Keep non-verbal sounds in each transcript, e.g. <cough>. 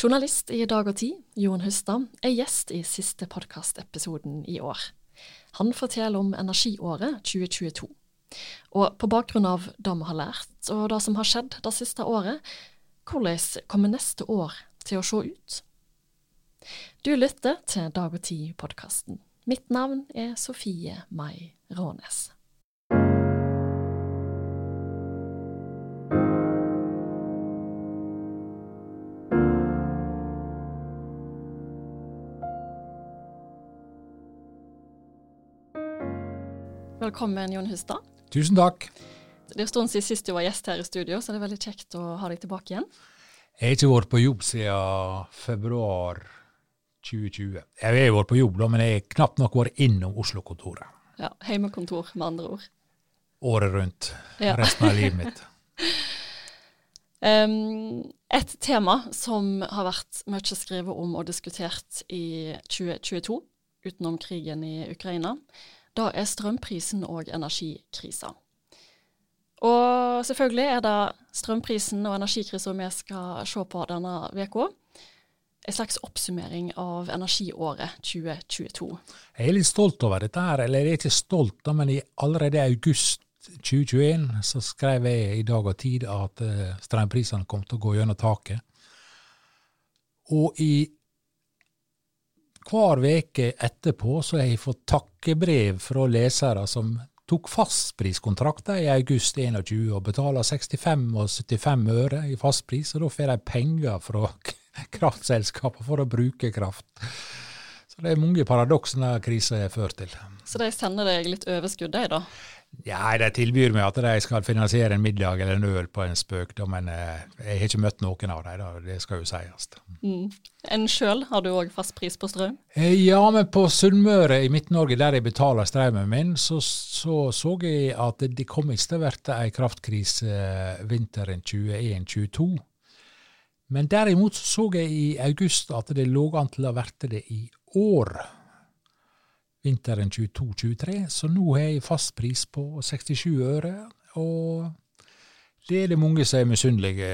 Journalist i Dag og Tid, Jon Hustad, er gjest i siste podkastepisoden i år. Han forteller om energiåret 2022. Og på bakgrunn av det vi har lært, og det som har skjedd det siste året, hvordan kommer neste år til å se ut? Du lytter til Dag og Tid-podkasten. Mitt navn er Sofie Mai Rånes. Velkommen, Jon Hustad. Tusen takk. Det er en stund siden sist du var gjest her i studio, så det er veldig kjekt å ha deg tilbake igjen. Jeg har ikke vært på jobb siden februar 2020. Jeg har vært på jobb, da, men jeg har knapt nok vært innom Oslo-kontoret. Ja, Heimekontor, med andre ord. Året rundt. Ja. Resten av livet mitt. <laughs> Um, et tema som har vært mye skrevet om og diskutert i 2022, utenom krigen i Ukraina, da er strømprisen og energikrisa. Og selvfølgelig er det strømprisen og energikrisa vi skal se på denne uka. En slags oppsummering av energiåret 2022. Jeg er litt stolt over dette her, eller jeg er ikke stolt, men allerede i august 2021 så skrev jeg i Dag og Tid at eh, strømprisene kom til å gå gjennom taket. Og i hver uke etterpå så har jeg fått takkebrev fra lesere som tok fastpriskontrakter i august 21 og betaler 65 og 75 øre i fastpris, og da får de penger fra kraftselskapene for å bruke kraft. Så det er mange paradoks denne krisa har ført til. Så de sender deg litt overskudd, de da? Ja, de tilbyr meg at de skal finansiere en middag eller en øl på en spøk, da, men eh, jeg har ikke møtt noen av dem, da, det skal jo sies. Mm. En sjøl, har du òg fast pris på strøm? Eh, Ja, men på Sunnmøre i Midt-Norge, der jeg betaler strømmen min, så, så så jeg at det kom ikke til å bli ei kraftkrise eh, vinteren 2021-2022. Men derimot så jeg i august at det lå an til å bli det i år. Vinteren 22-23. Så nå har jeg fast pris på 67 øre, og det er det mange som er misunnelige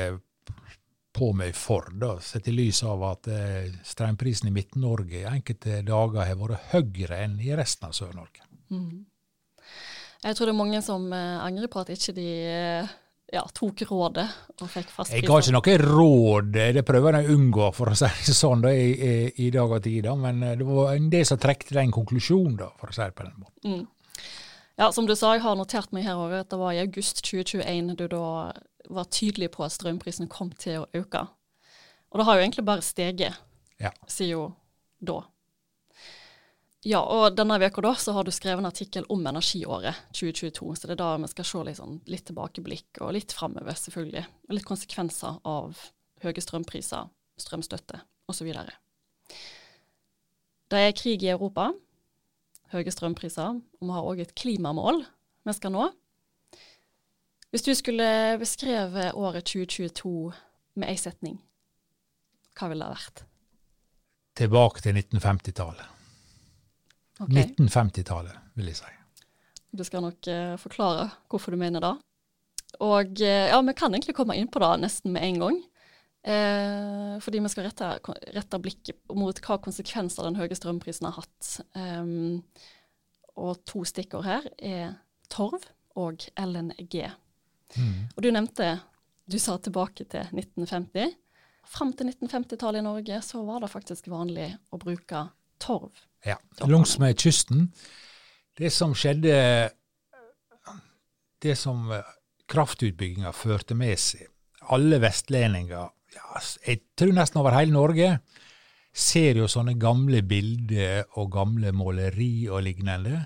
på meg for, da, sett i lys av at eh, strømprisen i Midt-Norge enkelte dager har vært høyere enn i resten av Sør-Norge. Mm. Jeg tror det er mange som eh, angrer på at ikke de eh, ja, tok rådet og fikk fast Jeg har ikke noe råd, det prøver jeg å unngå, for å si det sånn, da, i, i, i dag og tid, da, men eh, det var en del som trekte den konklusjonen, da, for å si det på den måten. Mm. Ja, som du sa, jeg har notert meg her også at det var i august 2021 du da var tydelig på at strømprisen kom til å øke. Og det har jo egentlig bare steget Ja. siden da. Ja, og denne veka da så har du skrevet en artikkel om energiåret 2022, så det er da vi skal se litt, sånn, litt tilbakeblikk og litt framover, selvfølgelig. Og litt konsekvenser av høye strømpriser, strømstøtte osv. Det er krig i Europa, høye strømpriser, og vi har òg et klimamål vi skal nå. Hvis du skulle beskrevet året 2022 med ei setning, hva ville det vært? Tilbake til 1950-tallet. Ok, 1950-tallet, vil jeg si. Du skal nok eh, forklare hvorfor du mener det. Og eh, ja, vi kan egentlig komme inn på det nesten med en gang. Eh, fordi vi skal rette, rette blikket mot hva konsekvenser den høye strømprisen har hatt. Um, og to stikkord her er torv og LNG. Mm. Og du nevnte, du sa tilbake til 1950. Fram til 1950-tallet i Norge så var det faktisk vanlig å bruke torv. Ja, langs med kysten. Det som skjedde Det som eh, kraftutbygginga førte med seg Alle vestlendinger, ja, jeg tror nesten over hele Norge, ser jo sånne gamle bilder og gamle måleri og lignende.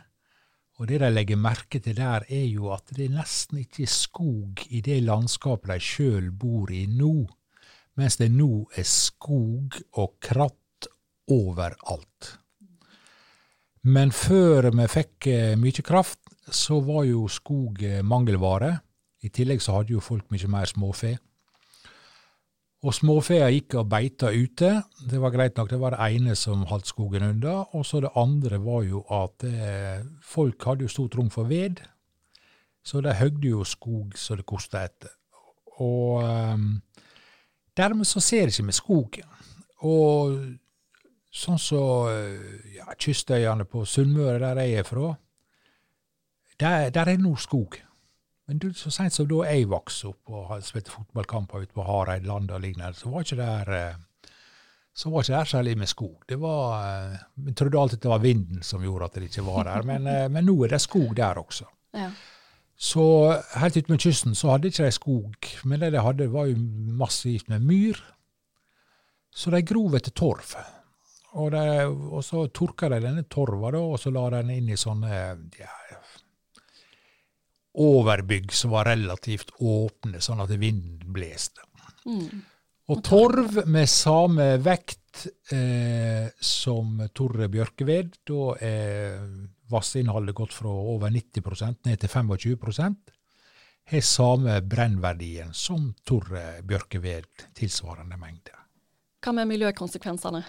Og det de legger merke til der, er jo at det nesten ikke er skog i det landskapet de sjøl bor i nå, mens det nå er skog og kratt overalt. Men før vi fikk eh, mye kraft, så var jo skog eh, mangelvare. I tillegg så hadde jo folk mye mer småfe. Og småfea gikk og beita ute. Det var greit nok, det var det ene som holdt skogen unna. Og så det andre var jo at eh, folk hadde jo stort rom for ved. Så de høgde jo skog så det kosta etter. Og eh, dermed så ser vi ikke med skog. Og sånn som så, ja, kystøyene på Sunnmøre, der jeg er fra, der, der er nå skog. Men du, så seint som da jeg vokste opp og spilte fotballkamper ute på Hareidland og lignende, så var ikke der eh, så var ikke der særlig med skog. Det var, Vi trodde alltid det var vinden som gjorde at det ikke var der, men, men nå er det skog der også. Ja. Så helt ut med kysten så hadde ikke de skog, men det de hadde var jo massivt med myr. Så de grov etter torv. Og, det, og så tørka de denne torva, da, og så la de den inn i sånne ja, overbygg som var relativt åpne, sånn at vinden blåste. Mm. Og torv med samme vekt eh, som Torre Bjørkeved, da er vassinnholdet gått fra over 90% ned til 25% har samme brennverdien som Torre Bjørkeved tilsvarende mengde. Hva med miljøkonsekvensene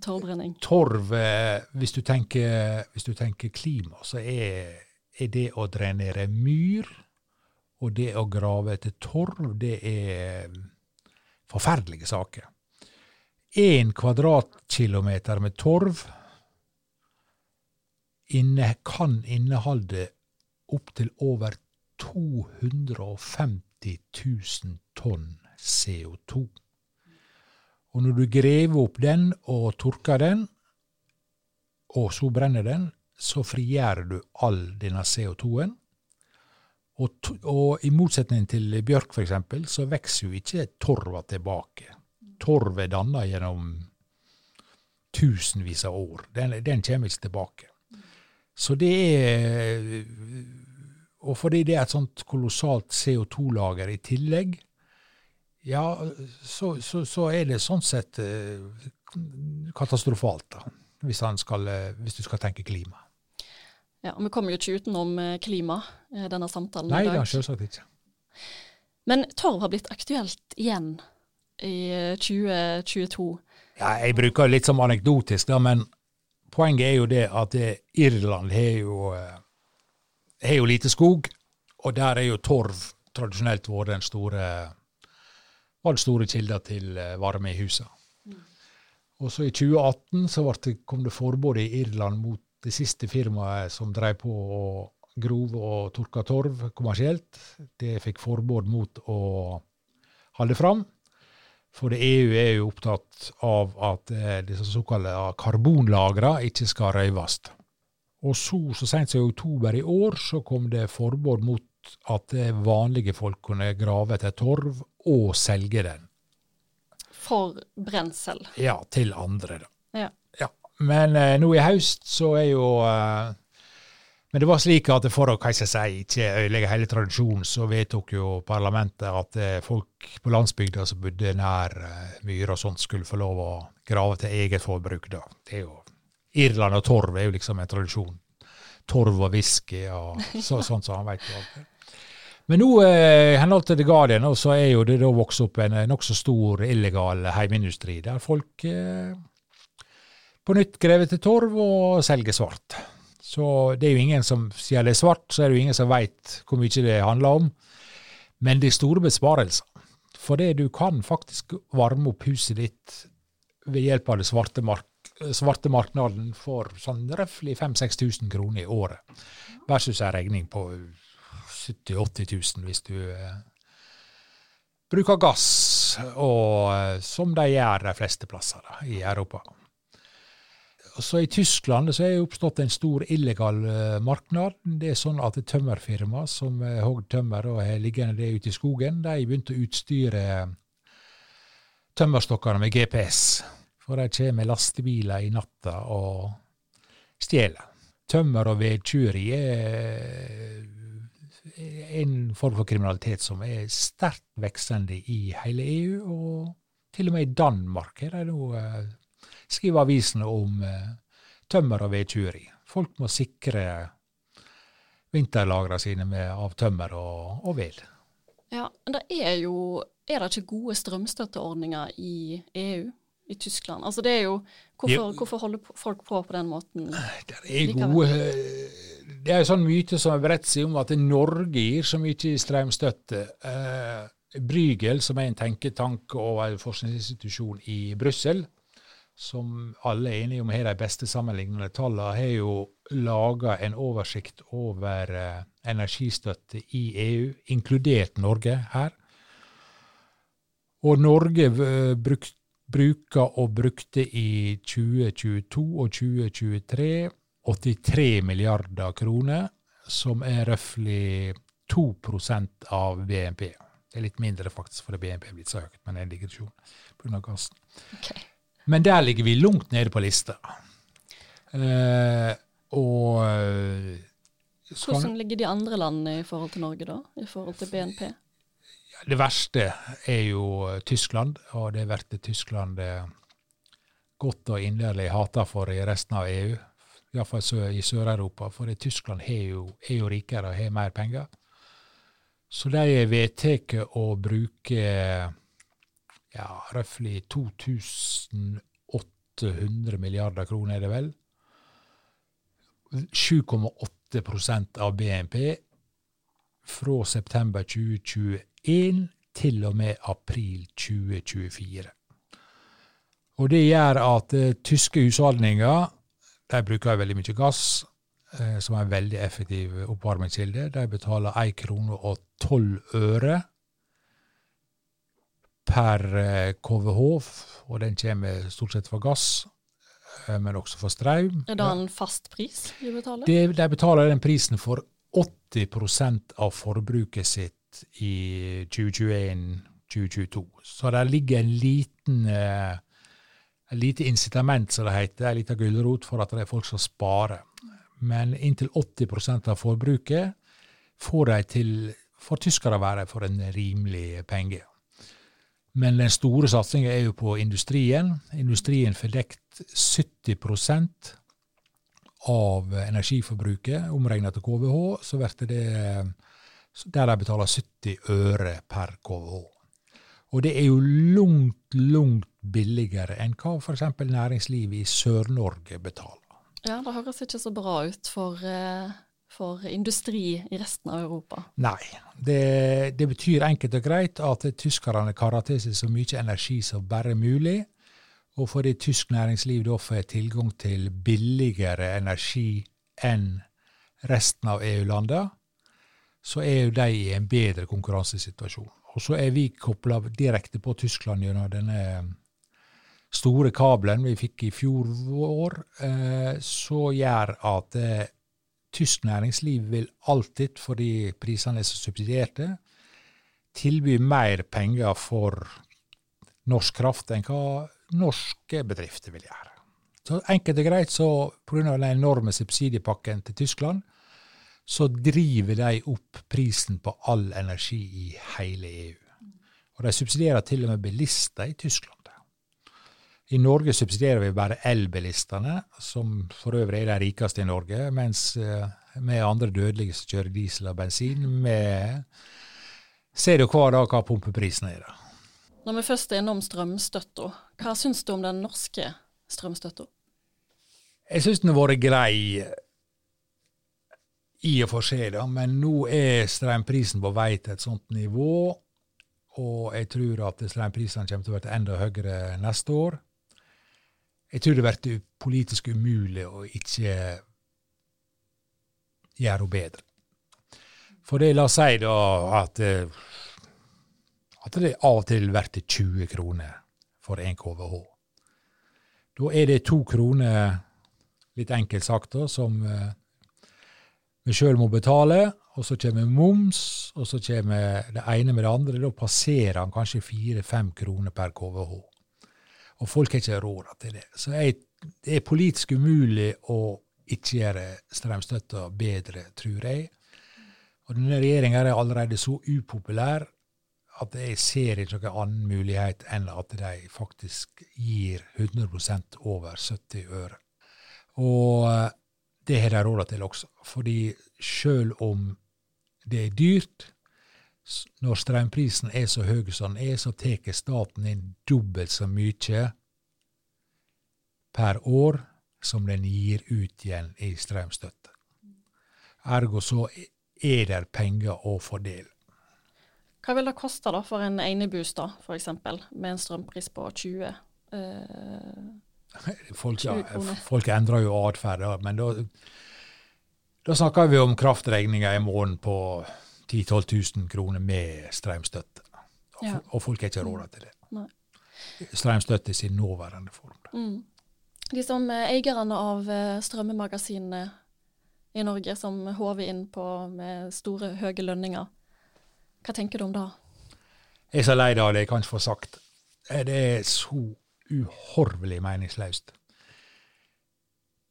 torvbrenning? Torv, eh, hvis du tenker, hvis du tenker klima, så er er det å drenere myr og det å grave etter torv, det er forferdelige saker. Én kvadratkilometer med torv inne, kan inneholde opptil over 250 000 tonn CO2. Og når du graver opp den og tørker den, og så brenner den, så frigjør du all denne CO2-en. Og, og, i motsetning til bjørk f.eks., så vokser jo ikke torva tilbake. Torv er danna gjennom tusenvis av år. Den, den, kommer ikke tilbake. Så det er Og fordi det er et sånt kolossalt CO2-lager i tillegg, ja, så, så, så, er det sånn sett eh, katastrofalt, da. Hvis, skal, eh, hvis du skal tenke klima. Ja, og Vi kommer jo ikke utenom eh, klima denne samtalen Nei, i dag. Nei, selvsagt ikke. Men torv har blitt aktuelt igjen i 2022. Eh, ja, Jeg bruker det litt som anekdotisk, da, men poenget er jo det at det, Irland har jo, har jo lite skog, og der er jo torv tradisjonelt vært den store var det store kilder til varme i huset. Mm. Og så I 2018 så det, kom det forbud i Irland mot det siste firmaet som drev på å grove og tørka torv kommersielt, det fikk forbud mot å holde fram. For EU er jo opptatt av at eh, disse såkalte karbonlagrene ikke skal røyves. Og så, så sent som i oktober i år, så kom det forbud mot at vanlige folk kunne grave etter torv og selge den. For brensel? Ja, til andre. da. Ja. Men eh, nå i høst så er jo eh, Men det var slik at for å hva jeg si, ikke ødelegge hele tradisjonen, så vedtok jo parlamentet at eh, folk på landsbygda som bodde nær eh, myr og sånt, skulle få lov å grave til eget forbruk. da. Det er jo, Irland og torv er jo liksom en tradisjon. Torv og whisky og så, sånt som han alt. Men nå, i eh, henhold til The Guardian, så er jo det da vokst opp en nokså stor illegal heimindustri, der folk eh, på nytt grever til torv og selger svart. Så det er jo ingen som, sier det er svart, så er det jo ingen som veit hvor mye det handler om. Men det er store besparelser. For det du kan faktisk varme opp huset ditt ved hjelp av det svarte, mark svarte marknaden for sånn røftlig 5000-6000 kroner i året, versus en regning på 70 000-80 000 hvis du eh, bruker gass, og, eh, som de gjør de fleste plasser da, i Europa så I Tyskland så er det oppstått en stor illegal uh, marknad. Det er sånn at tømmerfirma som uh, hogd tømmer og har liggende det ute i skogen, de begynte å utstyre tømmerstokkene med GPS. For de kommer med lastebiler i natta og stjeler. Tømmer- og vedtjuveri er en form for kriminalitet som er sterkt veksende i hele EU, og til og med i Danmark er det nå uh, skriver avisene om eh, tømmer- og vedtyveri. Folk må sikre vinterlagrene sine med, av tømmer og, og ved. Ja, men det er jo Er det ikke gode strømstøtteordninger i EU? I Tyskland? Altså det er jo, Hvorfor, hvorfor holder folk på på den måten? Det er gode det er en sånn myte som har bredt seg om at Norge gir så mye strømstøtte. Eh, Brygel, som er en tenketank og en forskningsinstitusjon i Brussel, som alle er enige om har de beste sammenlignende tallene, har jo laga en oversikt over eh, energistøtte i EU, inkludert Norge her. Og Norge eh, bruk, bruker og brukte i 2022 og 2023 83 milliarder kroner, som er røftlig 2% av BNP. Det er litt mindre faktisk, fordi BNP er blitt så høyt, men det er en digresjon pga. gassen. Okay. Men der ligger vi langt nede på lista. Eh, og eh, Hvordan ligger de andre landene i forhold til Norge, da? I forhold til BNP? Det verste er jo Tyskland, og det blir Tyskland eh, godt og inderlig hata for i resten av EU. Iallfall i Sør-Europa, for Tyskland er jo, er jo rikere og har mer penger. Så de vedtatt å bruke ja, røftlig 2800 milliarder kroner, er det vel. 7,8 av BNP fra september 2021 til og med april 2024. Og Det gjør at uh, tyske husholdninger de bruker veldig mye gass, eh, som er en veldig effektiv oppvarmingskilde. De betaler 1 krone og 12 øre per KVH, eh, og den kommer stort sett fra gass, eh, men også for strøm. Er det en fast pris de betaler? De, de betaler den prisen for 80% av forbruket sitt i 2021-2022. Så der ligger en liten eh, et lite incitament, som det heter, en liten gulrot for at det er folk som sparer. Men inntil 80% av forbruket får de til for tyskere å være for en rimelig penge. Men den store satsinga er jo på industrien. Industrien får dekt 70% av energiforbruket. Omregnet til KVH så blir det der de betaler 70 øre per KVH. Og det er jo langt, langt billigere enn hva f.eks. næringslivet i Sør-Norge betaler. Ja, det høres ikke så bra ut for eh, for industri i resten av Europa? Nei, det, det betyr enkelt og greit at tyskerne karer til seg så mye energi som bare mulig. Og fordi tysk næringsliv da får tilgang til billigere energi enn resten av EU-landene, så er jo de i en bedre konkurransesituasjon. Og så er vi kobla direkte på Tyskland gjennom denne store kabelen vi fikk i fjor vår, eh, så gjør at eh, tysk næringsliv vil alltid, fordi prisene er så subsidierte, tilby mer penger for norsk kraft enn hva norske bedrifter vil gjøre. Så Enkelt og greit så pga. den enorme subsidiepakken til Tyskland, så driver de opp prisen på all energi i hele EU. Og de subsidierer til og med bilister i Tyskland. I Norge subsidierer vi bare elbilistene, som for øvrig er de rikeste i Norge, mens eh, vi andre dødelige som kjører diesel og bensin, vi ser jo hver dag hva pumpeprisen er. Når vi først er innom strømstøtta, hva syns du om den norske strømstøtta? Jeg syns den har vært grei i og for seg, da, men nå er strømprisen på vei til et sånt nivå. Og jeg tror at strømprisene kommer til å bli enda høyere neste år. Jeg tror det blir politisk umulig å ikke gjøre henne bedre. For det, la oss si da at, eh, at det av og til blir 20 kroner for 1 KVH. Da er det to kroner, litt enkelt sagt, da, som uh, vi sjøl må betale. Og så kommer moms, og så kommer det ene med det andre. Da passerer han kanskje fire-fem kroner per KVH. Og folk har ikke råd til det. Så jeg, det er politisk umulig å ikke gjøre strømstøtta bedre, tror jeg. Og denne regjeringa er allerede så upopulær at jeg ser ikke noen annen mulighet enn at de faktisk gir 100 over 70 øre. Og eh, det har de råd til også. Fordi sjøl om det er dyrt, når strømprisen er så høy som den er, så tar staten inn dobbelt så mye per år som den gir ut igjen i strømstøtte. Ergo så er det penger å fordele. Hva vil det koste da for en enebolig, f.eks., med en strømpris på 20 eh, <laughs> Folk, folk endrer jo atferd, men da, da snakker vi om kraftregninger i måneden på 10 000-12 000 kroner med strømstøtte. Og, Ja. og folk har ikke råd til det. Nei. Strømstøtte i sin nåværende form. Mm. De som er eierne av eh, strømmemagasinene i Norge, som håver inn på med store, høye lønninger, hva tenker du om det? Jeg er så lei av det, jeg kan ikke få sagt. Eh, Det er så uhorvelig meningsløst.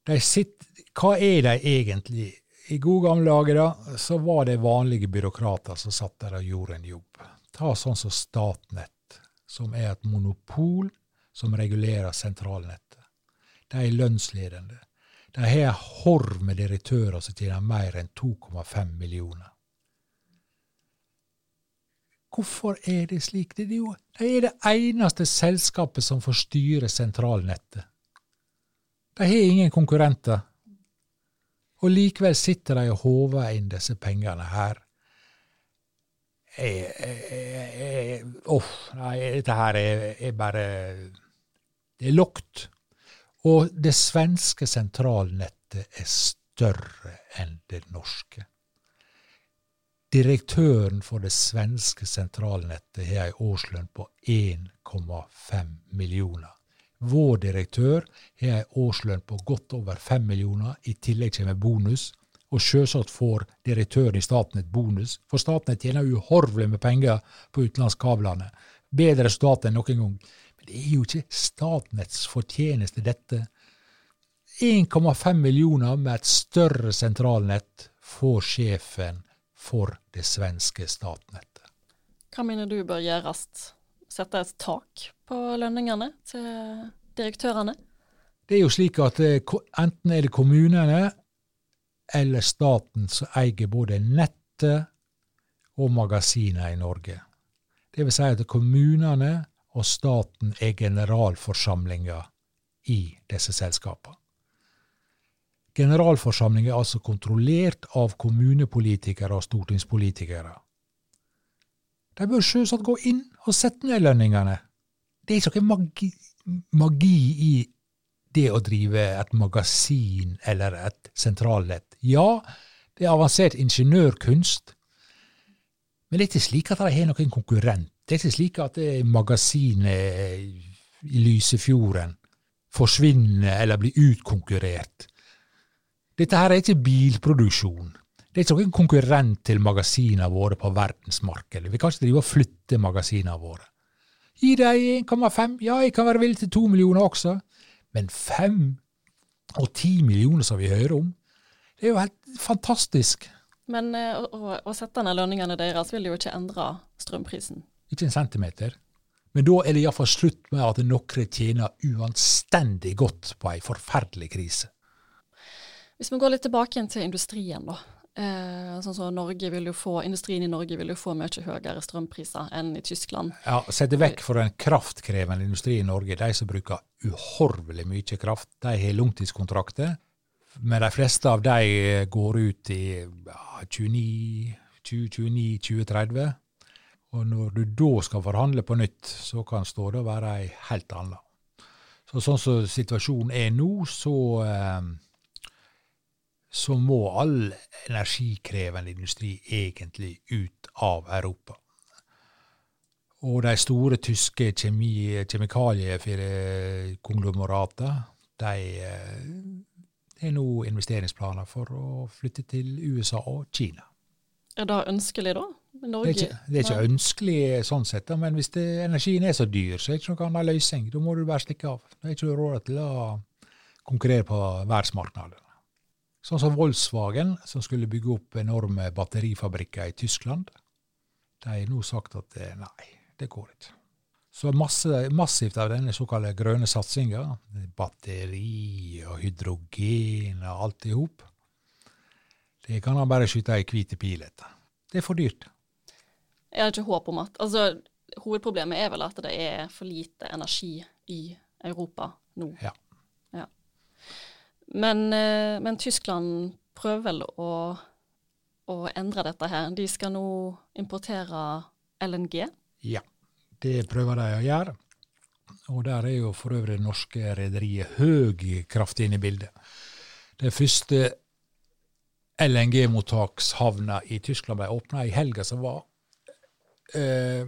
Hva er de egentlig? I gode gamle dager da, så var det vanlige byråkrater som satt der og gjorde en jobb. Ta sånn som Statnett, som er et monopol som regulerer sentralnettet. De er lønnsledende. De har en horv med direktører som tjener mer enn 2,5 millioner. Hvorfor er det slik? Det er jo de er det eneste selskapet som får styre sentralnettet. De har ingen konkurrenter. Og likevel sitter de og håver inn disse pengene her. Jeg, nei, dette her er, er bare Det er lukket. Og det svenske sentralnettet er større enn det norske. Direktøren for det svenske sentralnettet har ei årslønn på 1,5 millioner. Vår direktør har ei årslønn på godt over 5 millioner, i tillegg kommer bonus. Og sjølsagt får direktøren i Statnett bonus, for Statnett tjener uhorvelig med penger på utenlandskablene. Bedre resultat enn noen gang. Men det er jo ikke Statnetts fortjeneste, dette. 1,5 millioner med et større sentralnett får sjefen for det svenske Statnettet. Hva mener du bør gjøres? Sette et tak på lønningene til direktørene? Det er jo slik at eh, enten er det kommunene eller staten som eier både nettet og magasinene i Norge. Det vil si at kommunene og staten er generalforsamlinger i disse selskapene. Generalforsamlingen er altså kontrollert av kommunepolitikere og stortingspolitikere. De bør selvsagt gå inn og sette ned lønningene. Det er ikke noe magi, magi i det å drive et magasin eller et sentrallett. Ja, det er avansert ingeniørkunst, men det er ikke slik at de har noen konkurrent. Det er ikke slik at eh, magasinet i Lysefjorden forsvinner eller blir utkonkurrert. Dette her er ikke bilproduksjon. Det er ikke noen konkurrent til magasinene våre på verdensmarkedet. Vi kan ikke drive og flytte magasinene våre. Gi dem 1,5, ja, jeg kan være villig til 2 millioner også, men 5 og 10 millioner som vi hører om, det er jo helt fantastisk. Men eh, å, å, å sette ned lønningene deres vil jo ikke endre strømprisen. Ikke en centimeter. Men da er det iallfall slutt med at noen tjener uanstendig godt på ei forferdelig krise. Hvis vi går litt tilbake igjen til industrien, da. Eh, sånn jo få, Industrien i Norge vil jo få mye høyere strømpriser enn i Tyskland. Ja, Sett vekk for den kraftkrevende industri i Norge, de som bruker uhorvelig mye kraft, de har langtidskontrakter. Men de fleste av de går ut i ja, 29, 2029, 2030. Og når du da skal forhandle på nytt, så kan ståa være ei helt anna. Så sånn som situasjonen er nå, så eh, så må all energikrevende industri egentlig ut av Europa. Og de store tyske kjemi, kjemikaliekonglomeratene, de eh, har nå investeringsplaner for å flytte til USA og Kina. Er det ønskelig, da? Det er ikke, det er ikke ønskelig sånn sett, da, men hvis det, energien er så dyr, så er det ikke noen annen løsning. Da må du bare stikke av. Da er ikke råd til å konkurrere på verdensmarkedet. Sånn som Volkswagen, som skulle bygge opp enorme batterifabrikker i Tyskland. De har nå sagt at eh, nei, det går ikke. Så masse, massivt av denne såkalte grønne satsinga, batteri og hydrogen og alt i hop, det kan han bare skyte ei hvit pil etter. Det er for dyrt. Jeg har ikke håp om at Altså, hovedproblemet er vel at det er for lite energi i Europa nå. Ja. Ja. Men, eh, men Tyskland prøver vel å, å endre dette her. De skal nå importere LNG. Ja, det prøver de å gjøre. Og der er jo for øvrig det norske rederiet Høg kraft inne i bildet. Det første LNG-mottakshavna i Tyskland ble åpna i helga som var. Eh,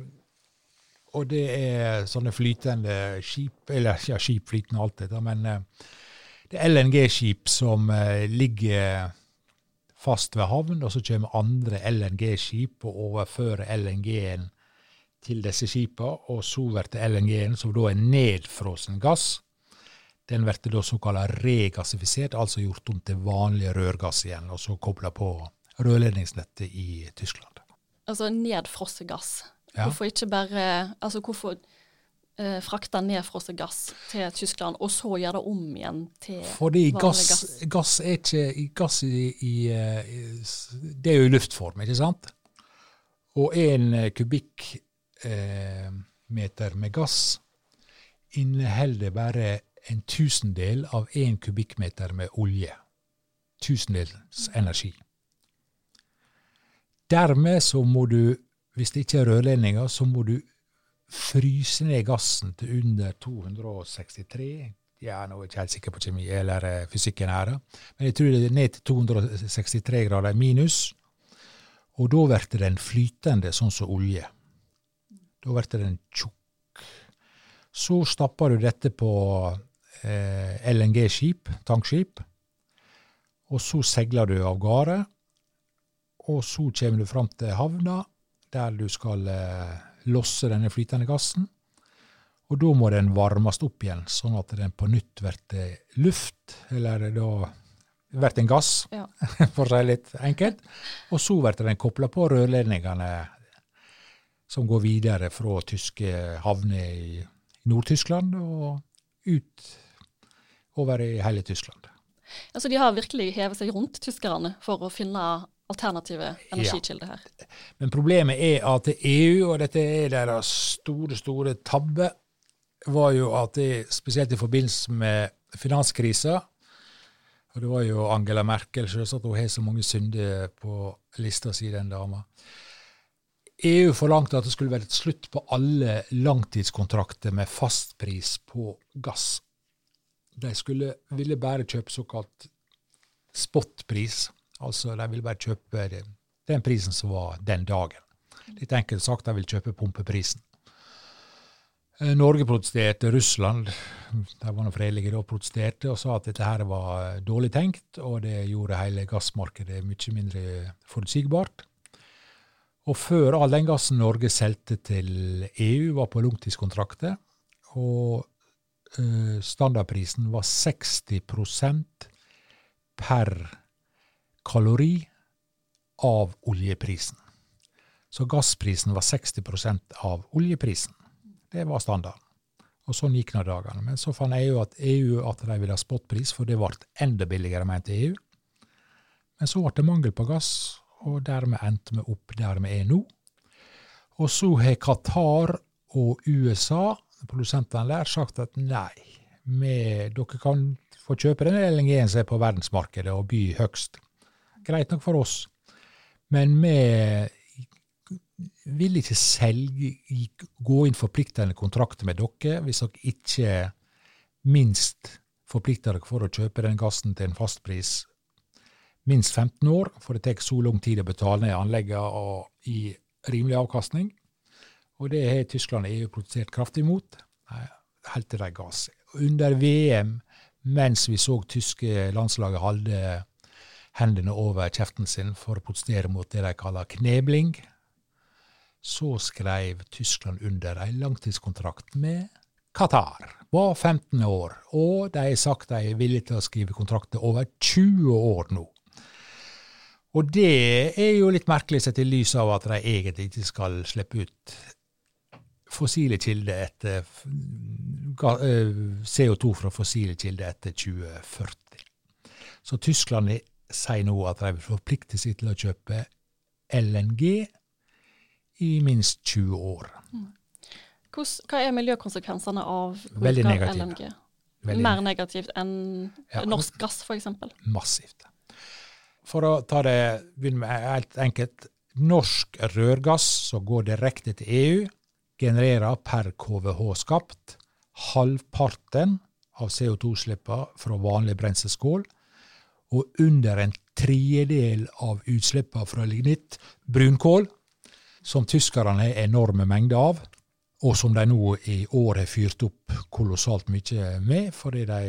og det er sånne flytende skip, eller ja, skip flytende alt dette, men eh, det er LNG-skip som eh, ligger fast ved havn, og så kommer andre LNG-skip og overfører LNG-en til disse skipene, og så blir LNG-en, som da er nedfrossen gass, den blir da såkalt regassifisert, altså gjort om til vanlig rørgass igjen, og så kobla på rørledningsnettet i Tyskland. Altså nedfrosset gass. Ja. Hvorfor ikke bare Altså hvorfor eh, frakte nedfrosset gass til Tyskland, og så gjøre det om igjen til Fordi gass, gass? gass er ikke gass i, i, eh, i Det er jo i luftform, ikke sant? Og en eh, kubikkmeter eh, meter med gass inneholder bare en tusendel av en kubikkmeter med olje. Tusendels energi. Dermed så må du, hvis det ikke er rørledninger, så må du fryse ned gassen til under 263 Jeg er nå ikke helt sikker på kjemi eller eh, fysikken her, men jeg tror det er ned til 263 grader minus. Og da blir den flytende, sånn som olje. Da blir den tjukk. Så stapper du dette på eh, LNG-skip, tankskip, og så seiler du av gårde. Og så kommer du fram til havna, der du skal eh, losse denne flytende gassen. Og da må den varmes opp igjen, sånn at den på nytt blir luft, eller da blir en gass, Ja. <laughs> for å si litt enkelt. Og så blir den kobla på rørledningene som går videre fra tyske havner i Nord-Tyskland og ut over i hele Tyskland. Altså de har virkelig hevet seg rundt tyskerne for å finne alternative energikilder her. Men problemet er at EU, og dette er deres store, store tabbe, var jo at det, spesielt i forbindelse med finanskrisa, og det var jo Angela Merkel, selvsagt, hun har så mange synder på lista si, den dama. EU forlangte at det skulle være et slutt på alle langtidskontrakter med fastpris på gass. De skulle, ville bare kjøpe såkalt spotpris, altså de ville bare kjøpe den prisen som var den dagen. Litt enkelt sagt, de vil kjøpe pumpeprisen. Eh, Norge protesterte, Russland de var noe fredelige da, protesterte og sa at dette her var dårlig tenkt, og det gjorde hele gassmarkedet mye mindre forutsigbart. Og før all den gassen Norge solgte til EU, var på langtidskontrakter, og eh, standardprisen var 60% per kalori av oljeprisen. Så gassprisen var 60% av oljeprisen. Det var standarden. Og sånn gikk nå dagene. Men så fant EU at, EU at de ville ha spotpris, for det ble enda billigere, mente EU. Men så ble det mangel på gass, og dermed endte vi opp der vi er nå. Og så har Qatar og USA, produsentene der, sagt at nei, med, dere kan få kjøpe den LNG-en som er på verdensmarkedet og by høgst. Greit nok for oss. Men vi vil ikke selge, gå inn forpliktende kontrakter med dere hvis dere ikke minst forplikter dere for å kjøpe den gassen til en fastpris minst 15 år, for det tar så lang tid å betale ned anleggene i rimelig avkastning. Og det har Tyskland og EU protestert kraftig mot, helt til de ga seg. Under VM, mens vi så tyske landslaget holde hendene over kjeften sin for å protestere mot det de kaller knebling, så skrev Tyskland under en langtidskontrakt med Qatar. Var 15 år, og de har sagt de er villige til å skrive kontrakter over 20 år nå. Og det er jo litt merkelig sett i lys av at de egentlig ikke skal slippe ut fossile kilder etter CO2 fra fossile kilder etter 2040. Så Tyskland sier nå at de vil forplikte seg til å kjøpe LNG i minst 20 år. Hva er miljøkonsekvensene av bruk av. LNG? Veldig Mer negativt enn Ja. norsk gass, f.eks.? massivt. For å ta det, begynne med helt enkelt. Norsk rørgass som går direkte til EU, genererer per KVH skapt halvparten av CO2-slippene fra vanlig brenselskål, og under en tredjedel av utslippene fra lignitt, brunkål, som tyskerne har enorme mengder av, og som de nå i år har fyrt opp kolossalt mye med, fordi de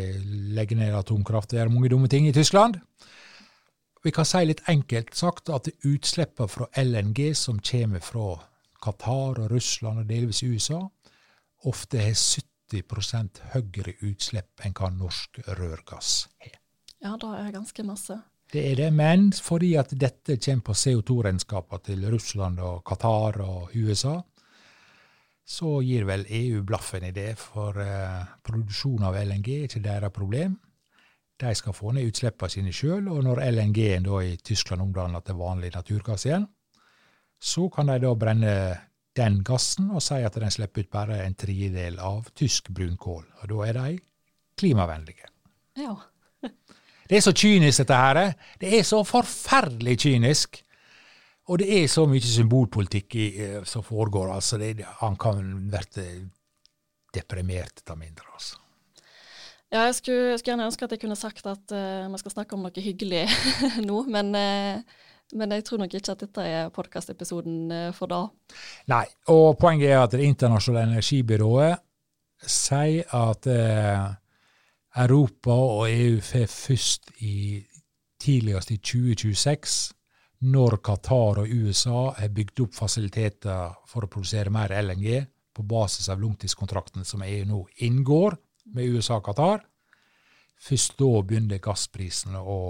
legger ned atomkraft og gjør mange dumme ting i Tyskland. Vi kan si litt enkelt sagt at utslippene fra LNG som kommer fra Qatar og Russland og delvis USA, ofte har 70% høyere utslipp enn hva norsk rørgass har. Ja, det er ganske masse. Det er det, men fordi at dette kommer på CO2-regnskapene til Russland og Qatar og USA, så gir vel EU blaffen i det, for eh, produksjon av LNG er ikke deres problem. De skal få ned utslippene sine sjøl, og når LNG-en i Tyskland omdanner til vanlig naturgass igjen, så kan de da brenne den gassen og si at den slipper ut bare en tredjedel av tysk brunkål. Og da er de klimavennlige. Ja. Det er så kynisk, dette her. Det er så forferdelig kynisk. Og det er så mye symbolpolitikk i, eh, som foregår. altså det, Han kan bli deprimert av mindre. altså. Ja, jeg skulle, jeg skulle, gjerne ønske at jeg kunne sagt at uh, vi skal snakke om noe hyggelig <laughs> nå, men, uh, men, jeg tror nok ikke at dette er podkastepisoden uh, for da. Nei, og poenget er at Det internasjonale energibyrået sier at Europa og EU får først i tidligst i 2026 når Qatar og USA har bygd opp fasiliteter for å produsere mer LNG på basis av langtidskontrakten som EU nå inngår med USA og Qatar, først da begynner gassprisene å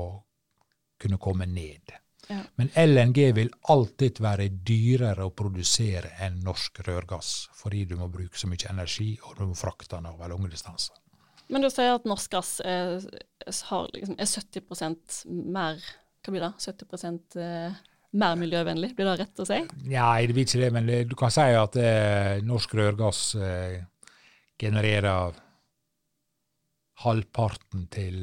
kunne komme ned. Ja. Men LNG vil alltid være dyrere å produsere enn norsk rørgass, fordi du må bruke så mye energi, og du må frakte den over lange distanser. Men du sier at norsk gass er, liksom, er 70% mer hva blir det? 70 eh, mer miljøvennlig, blir det rett å si? Nei, det blir ikke det, men du kan si at eh, norsk rørgass eh, genererer halvparten til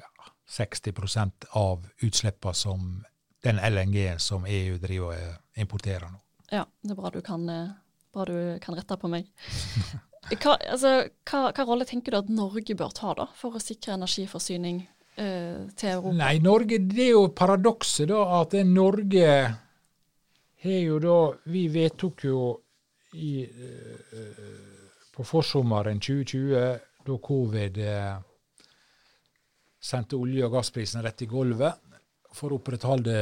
ja, 60% av utslippene som den LNG som EU driver og importerer nå. Ja, det er bra du kan, eh, bra du kan rette på meg. <laughs> Hva, altså, hva, hva rolle tenker du at Norge bør ta da, for å sikre energiforsyning Eh, til Europa? Nei, Norge, det er jo paradokset, da, at Norge har jo da Vi vedtok jo i, eh, på forsommeren 2020, da covid eh, sendte olje- og gassprisen rett i gulvet for å opprettholde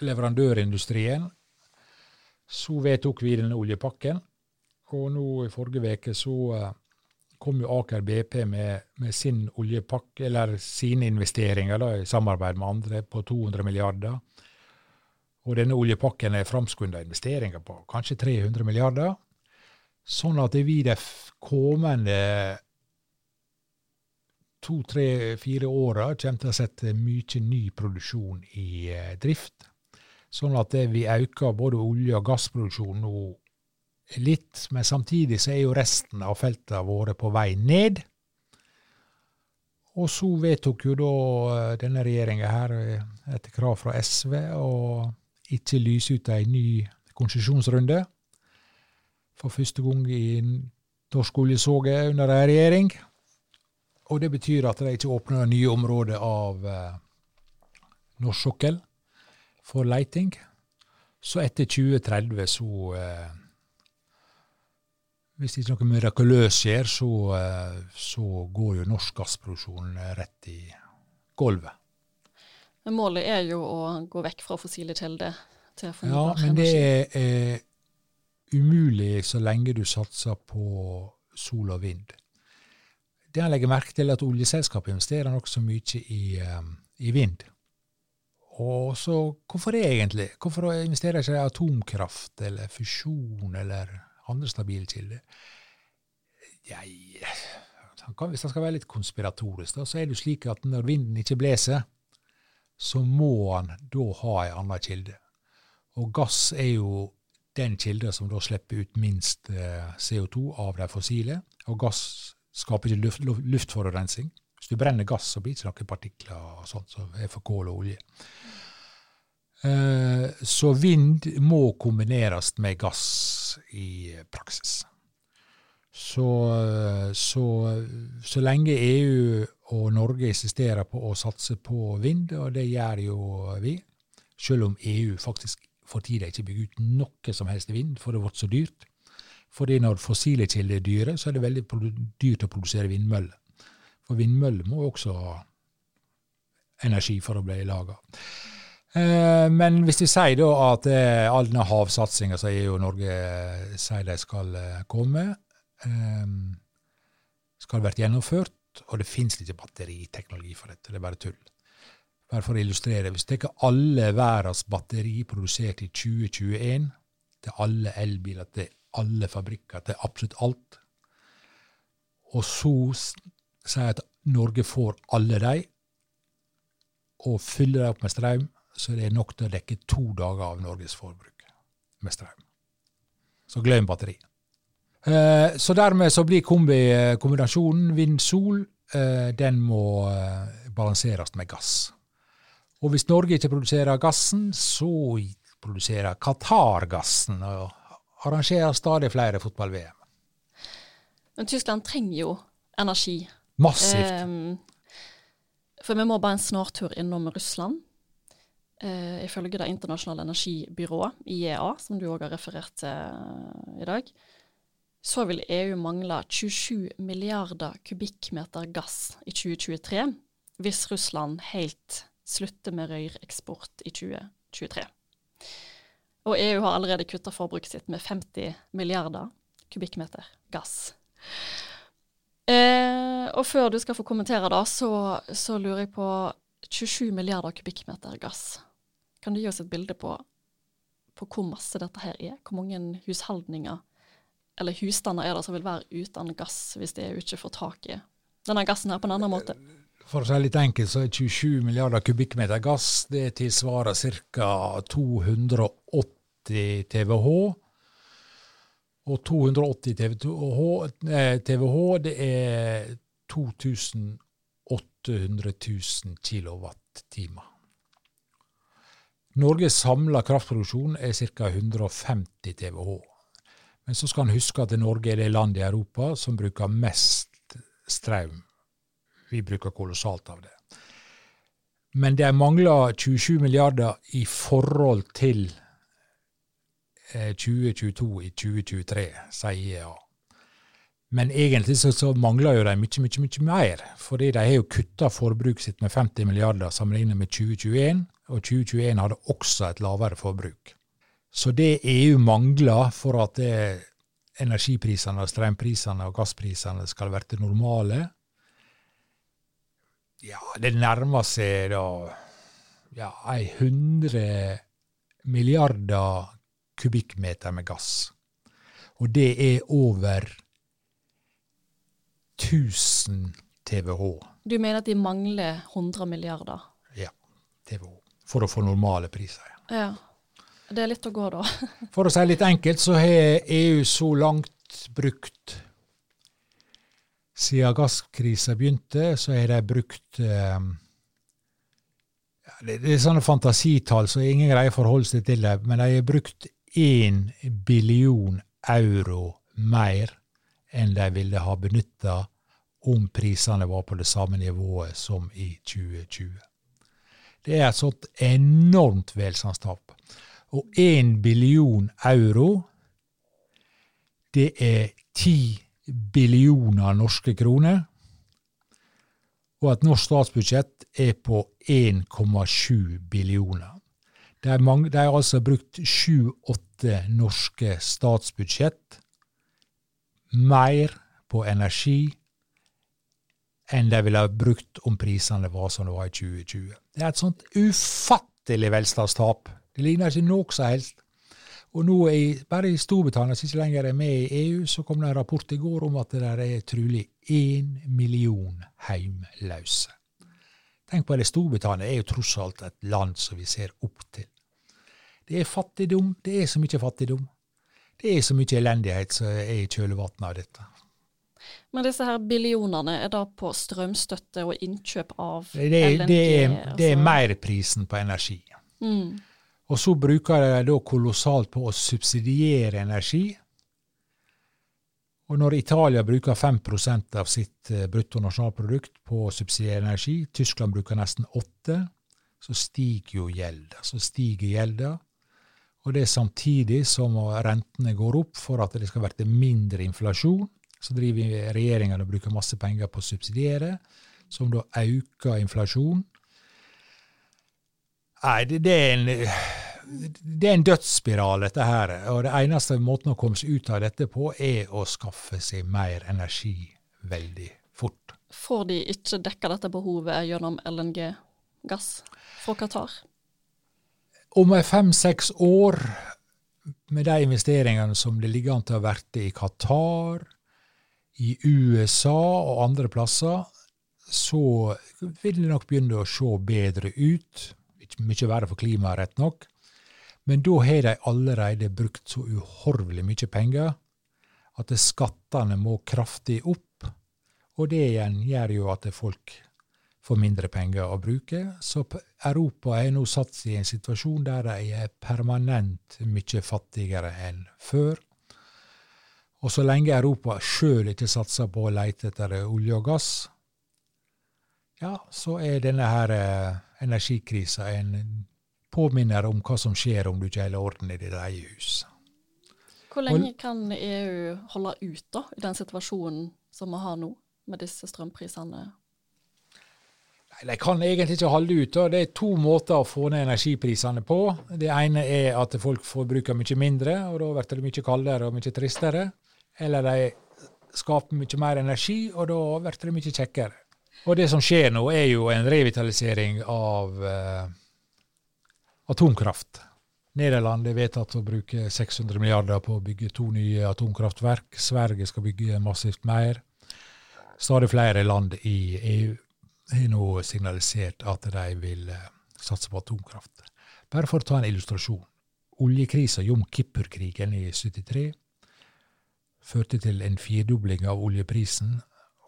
leverandørindustrien, så vedtok vi denne oljepakken. Og nå i forrige uke så uh, kom jo Aker BP med, med sin oljepakke, eller sine investeringer da, i samarbeid med andre, på 200 milliarder. Og denne oljepakken er framskunda investeringer på kanskje 300 milliarder. Sånn at vi de kommende to, tre, fire åra kommer til å sette mye ny produksjon i eh, drift. Sånn at vi øker både olje- og gassproduksjonen nå litt, men samtidig så er jo resten av feltene våre på vei ned. Og så vedtok jo da eh, denne regjeringa her, eh, etter krav fra SV, å ikke lyse ut ei ny konsesjonsrunde. For første gang i norsk oljesåge under ei regjering. Og det betyr at de ikke åpner nye områder av eh, norsk sokkel for leiting. Så etter 2030 så eh, hvis ikke noe mirakuløst skjer, så, eh, så, går jo norsk gassproduksjon eh, rett i gulvet. Målet er jo å gå vekk fra fossile kilder til fornybar energi. Ja, men det er, er umulig så lenge du satser på sol og vind. Det jeg legger merke til, er at oljeselskapet investerer nokså mye i, um, i vind. Og så, hvorfor det egentlig? Hvorfor investerer ikke i atomkraft eller fusjon eller andre stabile kilder. Jeg, han kan, hvis han skal være litt konspiratorisk, da, så er det jo slik at når vinden ikke blåser, så må han da ha en annen kilde. Og gass er jo den kilden som da slipper ut minst eh, CO2 av de fossile. Og gass skaper ikke luft, luftforurensning. Hvis du brenner gass, så blir det ikke noen partikler og sånt som er for kål og olje. Eh, Så vind må kombineres med gass i praksis. Så, eh, så, så lenge EU og Norge insisterer på å satse på vind, og det gjør jo vi, selv om EU faktisk for tida ikke bygger ut noe som helst vind, for det har blitt så dyrt. Fordi når fossile kilder er dyre, så er det veldig dyrt å produsere vindmøller. For vindmøller må også ha energi for å bli laga. Eh, men hvis vi sier da at eh, all denne havsatsinga som EU og Norge eh, sier de skal komme, skal vært gjennomført, og det fins ikke batteriteknologi for dette, det er bare tull. Bare for å illustrere, hvis du tar alle verdens batteri produsert i 2021, til alle elbiler, til alle fabrikker, til absolutt alt, og så sier jeg at Norge får alle de, og fyller dem opp med strøm, så det er nok til å dekke to dager av Norges forbruk med strøm. Så glem batteri. Eh, Så dermed så blir kombi, kombinasjonen vind-sol, eh, den må eh, balanseres med gass. Og hvis Norge ikke produserer gassen, så produserer Qatar gassen, og arrangerer stadig flere fotball-VM. Men Tyskland trenger jo energi. Massivt. For vi må bare en snartur innom Russland. Eh, ifølge Det internasjonale energibyrået, IEA, som du òg har referert til eh, i dag, så vil EU mangle 27 milliarder kubikkmeter gass i 2023 hvis Russland helt slutter med røyreksport i 2023. Og EU har allerede kutta forbruket sitt med 50 milliarder kubikkmeter gass. Eh, og før du skal få kommentere da, så, så lurer jeg på 27 milliarder kubikkmeter gass. Kan du gi oss et bilde på, på hvor masse dette her er? Hvor mange husholdninger eller husstander er det som vil være uten gass hvis de ikke får tak i denne gassen her på en annen måte? For å si det litt enkelt, så er 27 milliarder kubikkmeter gass det tilsvarer ca. 280 TWh. Og 280 TWh, det er 2800 000 kilowattimer. Norges samla kraftproduksjon er ca. 150 TWh. Men så skal en huske at Norge er det landet i Europa som bruker mest strøm vi bruker kolossalt av det. Men det mangler 27 milliarder i forhold til eh, 2022 i 2023, sier IEA. Men egentlig så, så mangler jo de mye, mye, mye mer. Fordi de har jo kutta forbruket sitt med 50 milliarder sammenlignet med 2021, og 2021 hadde også et lavere forbruk. Så det EU mangler for at energiprisene, strømprisene og gassprisene skal være normale, ja, det nærmer seg da ja, ei hundre milliarder kubikkmeter med gass. Og det er over 1000 TWh. Du mener at de mangler 100 milliarder? Ja, TWh. For å få normale priser igjen. Ja. Det er litt å gå, da. <laughs> For å si litt enkelt, så har EU så langt brukt Siden gasskrisa begynte, så har de brukt eh, ja, det, det er sånne fantasitall, så ingen greier å forholde seg til det, men de har brukt én billion euro mer enn de ville ha benytta om prisene var på det samme nivået som i 2020. Det er et sånt enormt velstandstap. Og én billion euro, det er ti billioner norske kroner. Og et norsk statsbudsjett er på 1,7 billioner. De har, altså brukt sju-åtte norske statsbudsjett mer på energi enn de ville ha brukt om prisene var som det var i 2020. Det er et sånt ufattelig velstandstap. Det ligner ikke noe som helst. Og nå i, bare i Storbritannia, som ikke lenger er med i EU, så kom det en rapport i går om at det der er trolig én million heimløse. Tenk på det, Storbritannia er jo tross alt et land som vi ser opp til. Det er fattigdom, det er så mye fattigdom. Det er så mye elendighet som er i kjølvannet av dette. Men disse her billionene, er da på strømstøtte og innkjøp av Det LNG? det er, det er altså? merprisen på energi. Mm. Og så bruker de da kolossalt på å subsidiere energi. Og når Italia bruker 5% av sitt eh, bruttonasjonalprodukt på å subsidiere energi, Tyskland bruker nesten 8 så stiger jo gjelda. Så stiger gjelda. Og det er samtidig som rentene går opp for at det skal være mindre inflasjon. Så driver regjeringa og bruker masse penger på å subsidiere, som da øker inflasjonen. Nei, det, det, er en, det er en dødsspiral, dette her. Og det eneste måten å komme seg ut av dette på, er å skaffe seg mer energi veldig fort. Får de ikke dekka dette behovet gjennom LNG-gass fra Qatar? Om fem-seks år, med de investeringene som det ligger an til å verte i Qatar, i USA og andre plasser, så vil det nok begynne å se bedre ut ikke mye verre for klimaet, rett nok. Men da har de allerede brukt så uhorvelig mye penger at skattene må kraftig opp. Og det igjen gjør jo at folk får mindre penger å bruke. Så Europa er nå satt i en situasjon der de er permanent mye fattigere enn før. Og så lenge Europa sjøl ikke satser på å lete etter olje og gass, ja, så er denne her eh, energikrisa en påminner om hva som skjer om du ikke holder orden i ditt eget hus. Hvor lenge kan EU holde ut da, i den situasjonen som vi har nå, med disse strømprisene? Nei, De kan egentlig ikke holde ut. Da. Det er to måter å få ned energiprisene på. Det ene er at folk forbruker mye mindre, og da blir det mye kaldere og mye tristere. Eller de skaper mye mer energi, og da blir det mye kjekkere. Og det som skjer nå, er jo en revitalisering av eh, atomkraft. Nederland er vedtatt å bruke 600 milliarder på å bygge to nye atomkraftverk. Sverige skal bygge massivt mer. Stadig flere land i EU har nå signalisert at de vil eh, satse på atomkraft. Bare for å ta en illustrasjon. Oljekrisa, Jom Kippur-krigen i 73, førte til en firedobling av oljeprisen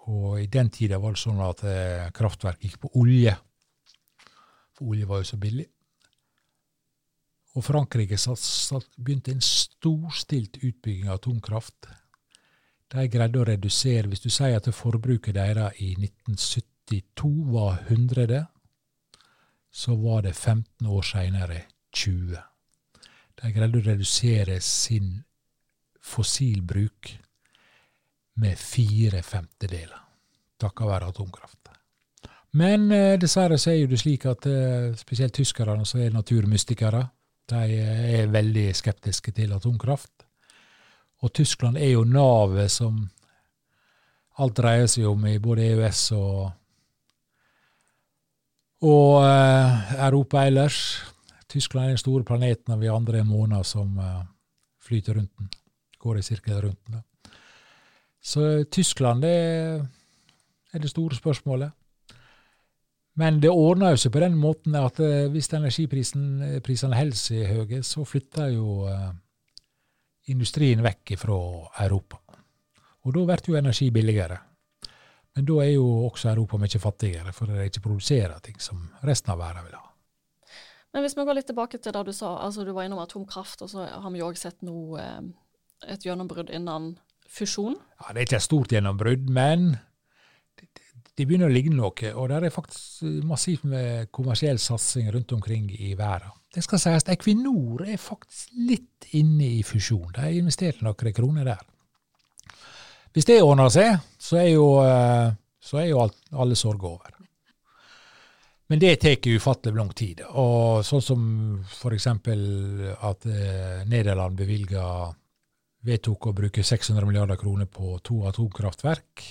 og i den tida var det sånn at eh, kraftverk gikk på olje. For olje var jo så billig. Og Frankrike satt, satt, begynte en storstilt utbygging av atomkraft. De greide å redusere Hvis du sier at forbruket deres i 1972 var 100, så var det 15 år seinere 20. De greide å redusere sin fossilbruk med fire femtedeler, takket være atomkraft. Men eh, dessverre så er jo det slik at eh, spesielt tyskerne, som er naturmystikere, de eh, er veldig skeptiske til atomkraft. Og Tyskland er jo navet som alt dreier seg om i både EØS og, og uh, Europa ellers. Tyskland er den store planeten, og vi andre er måner som uh, flyter rundt den. Går i sirkel rundt den. Så Tyskland det er det store spørsmålet. Men det ordner jo seg på den måten at eh, hvis energiprisene holder seg høye, så flytter jo industrien vekk fra Europa. Og da blir jo energi billigere. Men da er jo også Europa mye fattigere, for de ikke produserer ting som resten av verden vil ha. Men hvis vi går litt tilbake til det du sa, altså du var innom atomkraft, og så har vi jo òg sett noe eh, et gjennombrudd innen fusjon? Ja, Det er ikke et stort gjennombrudd, men det, begynner å ligge noe. Og det er faktisk massivt med kommersiell satsing rundt omkring i verden. Det skal sies at Equinor er faktisk litt inne i fusjon. De har investert noen kroner der. Hvis det ordner seg, så er jo, eh, så er jo alt, alle sorger over. Men det tar ufattelig lang tid. Og sånn som f.eks. at eh, Nederland bevilger vedtok å bruke 600 milliarder kroner på to atomkraftverk.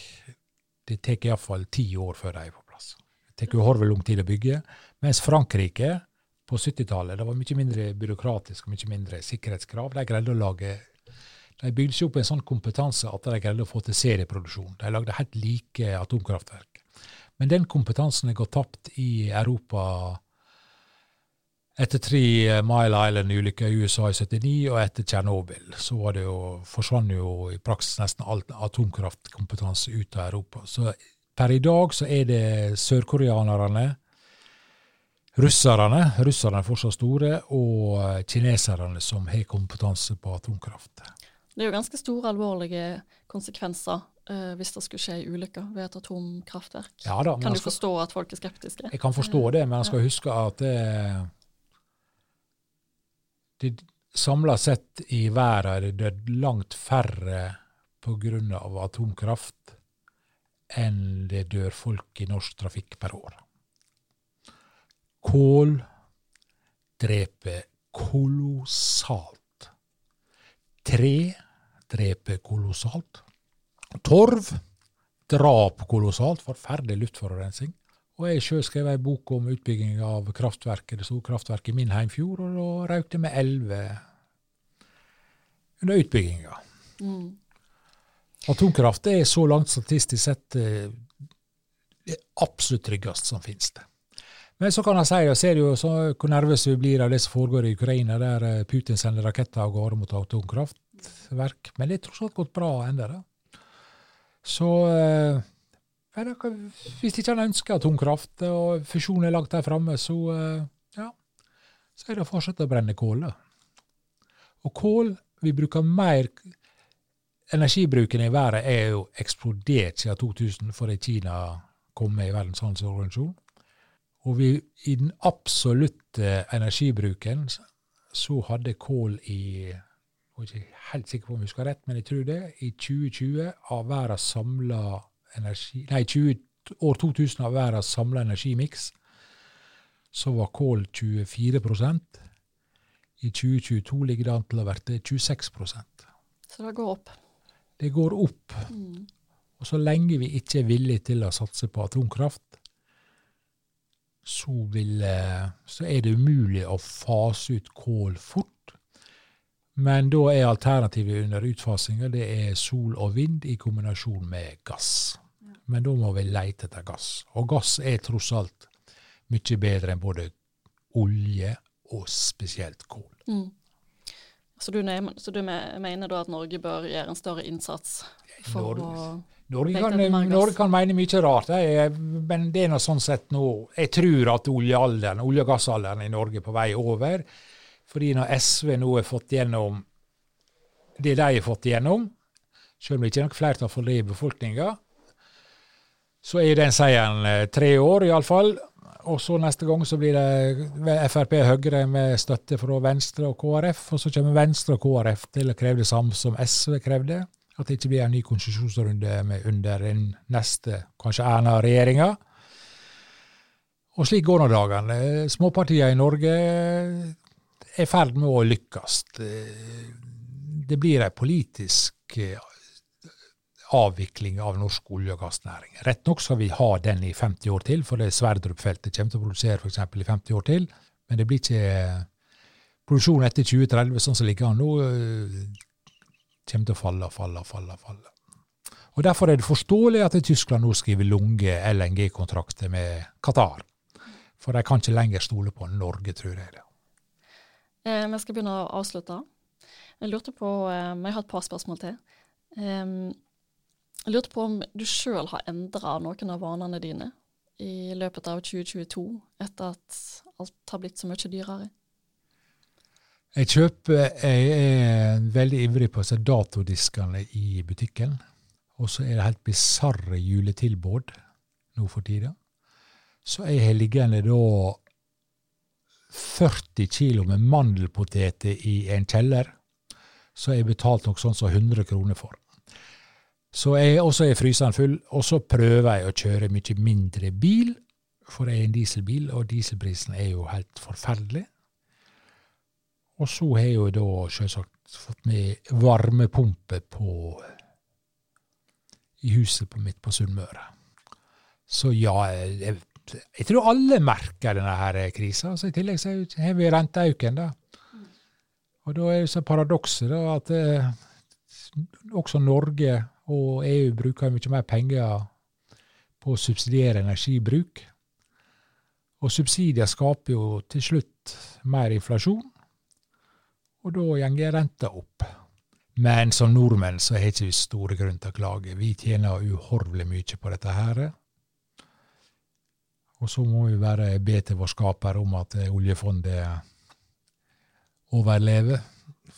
Det tar iallfall ti år før de er på plass. Det tar uhorvelig lang tid å bygge. Mens Frankrike på 70-tallet var mye mindre byråkratisk og mye mindre sikkerhetskrav. De greide å lage de bygde seg opp en sånn kompetanse at de greide å få til serieproduksjon. De lagde helt like atomkraftverk. Men den kompetansen er gått tapt i Europa etter tre eh, Mile Island-ulykker i USA i 79 og etter Tsjernobyl så var det jo, forsvant jo i praksis nesten all atomkraftkompetanse ut av Europa. Så per i dag så er det sørkoreanerne, russerne. Russerne er fortsatt store, og eh, kineserne som har kompetanse på atomkraft. Det er jo ganske store, alvorlige konsekvenser eh, hvis det skulle skje en ulykke ved et atomkraftverk. Ja da, kan du skal, forstå at folk er skeptiske? Jeg kan forstå det, men jeg skal huske at det, det samla sett i verden er det dødd langt færre pga. atomkraft enn det dør folk i norsk trafikk per år. Kål dreper kolossalt. Tre dreper kolossalt. Torv drap kolossalt. Forferdelig luftforurensning. Og jeg sjøl skrev ei bok om utbygging av kraftverket, det store kraftverket i min heimfjord, og da røk det med elleve under utbygginga. Mm. Atomkraft er så langt statistisk sett eh, det absolutt tryggeste som finnes. det. Men så kan jeg si, jeg ser jo så, hvor nervøs vi blir av det som foregår i Ukraina, der eh, Putin sender raketter av gårde mot atomkraftverk. Men det er tross alt gått bra ennå. Så eh, hvis ikke han ønsker atomkraft, og fusjon er lagt der framme, så, ja, så er det å fortsette å brenne kål. Og kål Vi bruker mer energibruken i verden er jo eksplodert siden 2000, fordi Kina kom med i Verdens handelsorganisasjon. Og vi, i den absolutte energibruken så hadde kål i jeg er ikke helt sikker på om jeg husker rett, men jeg tror det. I 2020 av verdens samla energi Nei, 20, år 2000 av verdens samla energimiks, så var kål 24% I 2022 ligger det an til å bli 26% Så det går opp? Det går opp. Mm. Og så lenge vi ikke er villige til å satse på atomkraft, så, vil, eh, så er det umulig å fase ut kål fort. Men da er alternativet under utfasinga det er sol og vind i kombinasjon med gass. Men da må vi leite etter gass. Og gass er tross alt mye bedre enn både olje og spesielt kål. Mm. Så du, så du, mener da at Norge bør gjøre en større innsats for Norge, å Norge kan, Norge kan mene mye rart, jeg, men det er noe sånn sett nå Jeg tror at oljealderen, olje- og gassalderen i Norge er på vei over. Fordi når SV nå har fått gjennom det de har fått igjennom, selv om det ikke er noe flertall for det i befolkninga, så er den seieren eh, tre år, iallfall. Og så neste gang så blir det Frp og Høyre med støtte fra Venstre og KrF. Og så kommer Venstre og KrF til å kreve det samme som SV krevde. At det ikke blir en ny konsesjonsrunde under den neste, kanskje Erna-regjeringa. Og slik går nå dagene. Småpartiene i Norge er i ferd med å lykkes. Det blir en politisk avvikling av norsk olje- og gassnæring. Rett nok skal vi ha den i 50 år til, for det Sverdrup-feltet kommer til å produsere f.eks. i 50 år til. Men det blir ikke produksjon etter 2030 sånn som ligger an nå. Øh, kommer til å falle, falle, falle. falle. Og Derfor er det forståelig at Tyskland nå skriver lunge LNG-kontrakter med Qatar. For de kan ikke lenger stole på Norge, tror jeg. det. Eh, vi skal begynne å avslutte. Jeg lurte på, eh, Jeg har et par spørsmål til. Jeg lurte på om du sjøl har endra noen av vanene dine i løpet av 2022, etter at alt har blitt så mye dyrere? Jeg kjøper Jeg er veldig ivrig på datodiskene i butikken. Og så er det helt bisarre juletilbud nå for tida. Så jeg har liggende da 40 kilo med mandelpoteter i en kjeller, så jeg betalt noe sånn som 100 kroner for. Så jeg, også er fryseren full, og så prøver jeg å kjøre mye mindre bil, for jeg er en dieselbil, og dieselprisen er jo helt forferdelig. Og så har jeg jo da selvsagt fått med varmepumpe på i huset på mitt på Sunnmøre. Så ja, jeg, jeg, tror alle merker denne her krisa. Så I tillegg så har vi renteauken, da. Og da er det så paradokset at eh, også Norge og EU bruker mye mer penger på å subsidiere energibruk. Og subsidier skaper jo til slutt mer inflasjon, og da går renta opp. Men som nordmenn så har ikke vi store grunn til å klage. Vi tjener uhorvelig mye på dette her. Og så må vi bare be til vår skaper om at oljefondet overlever.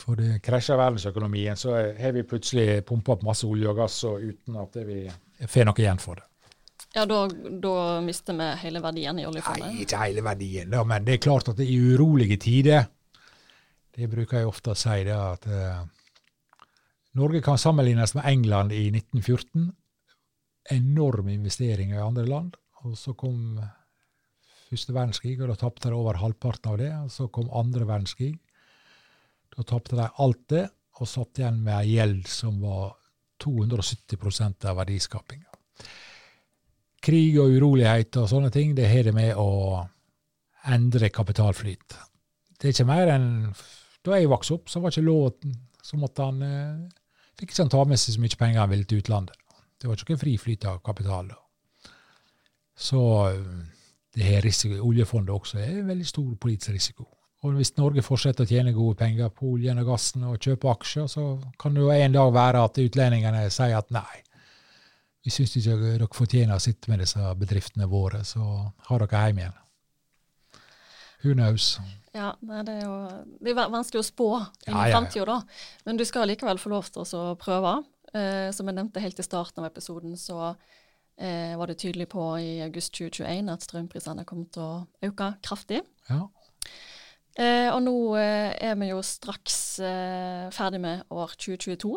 For det krasjer verdensøkonomien, så har vi plutselig pumpa opp masse olje og gass og uten at vi får noe igjen for det. Ja, da, da mister vi hele verdien i oljefondet? Nei, ikke hele verdien, da, men det er klart at det i urolige tider Det bruker jeg ofte å si, det at uh, Norge kan sammenlignes med England i 1914. Enorme investeringer i andre land. Og så kom første verdenskrig, og da tapte de over halvparten av det. Og så kom andre verdenskrig. Da tapte de alt det, og satt igjen med ei gjeld som var 270% av verdiskapinga. Krig og urolighet og sånne ting, det har det med å endre kapitalflyt. Det er ikke mer enn Da jeg vokste opp, så var ikke lov Så måtte han eh, Fikk ikke han ta med seg så mye penger han ville til utlandet. Det var ikke noen fri flyt av kapital da. Så eh, det her risiko, oljefondet også er en veldig stor politisk risiko. Og hvis Norge fortsetter å tjene gode penger på oljen og gassen og kjøpe aksjer, så kan det jo en dag være at utlendingene sier at nei, vi syns ikke dere fortjener å sitte med disse bedriftene våre, så har dere hjem igjen. Who knows? Ja, det er jo det er vanskelig å spå inn i ja, ja, ja. da. Men du skal likevel få lov til å prøve. Eh, som jeg nevnte helt i starten av episoden, så eh, var det tydelig på i august 2021 at strømprisene kom til å øke kraftig. Ja. Eh, og nå eh, er vi jo straks eh, ferdig med år 2022.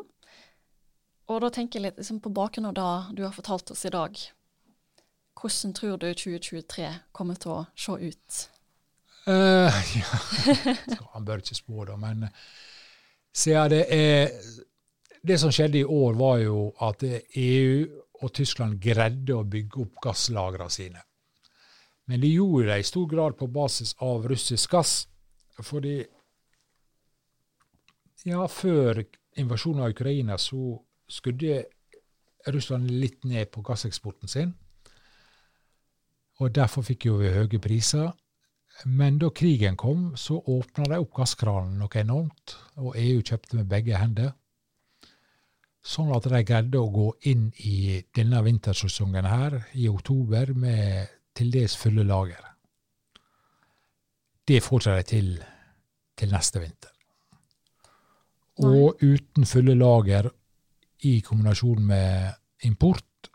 Og da tenker jeg litt liksom, på bakgrunn av det du har fortalt oss i dag. Hvordan tror du 2023 kommer til å se ut? Uh, <laughs> ja. Han bør ikke spå, da, men siden det er Det som skjedde i år, var jo at EU og Tyskland greide å bygge opp gasslagrene sine. Men de gjorde det i stor grad på basis av russisk gass. Fordi ja, før invasjonen av Ukraina så skudde Russland litt ned på gasseksporten sin. Og derfor fikk jo vi høye priser. Men da krigen kom, så åpna de opp gasskranen noe enormt, og EU kjøpte med begge hender. Sånn at de greide å gå inn i denne vintersesongen her i oktober med til dels fulle lager det får de til til neste vinter. Og uten fulle lager i kombinasjon med import,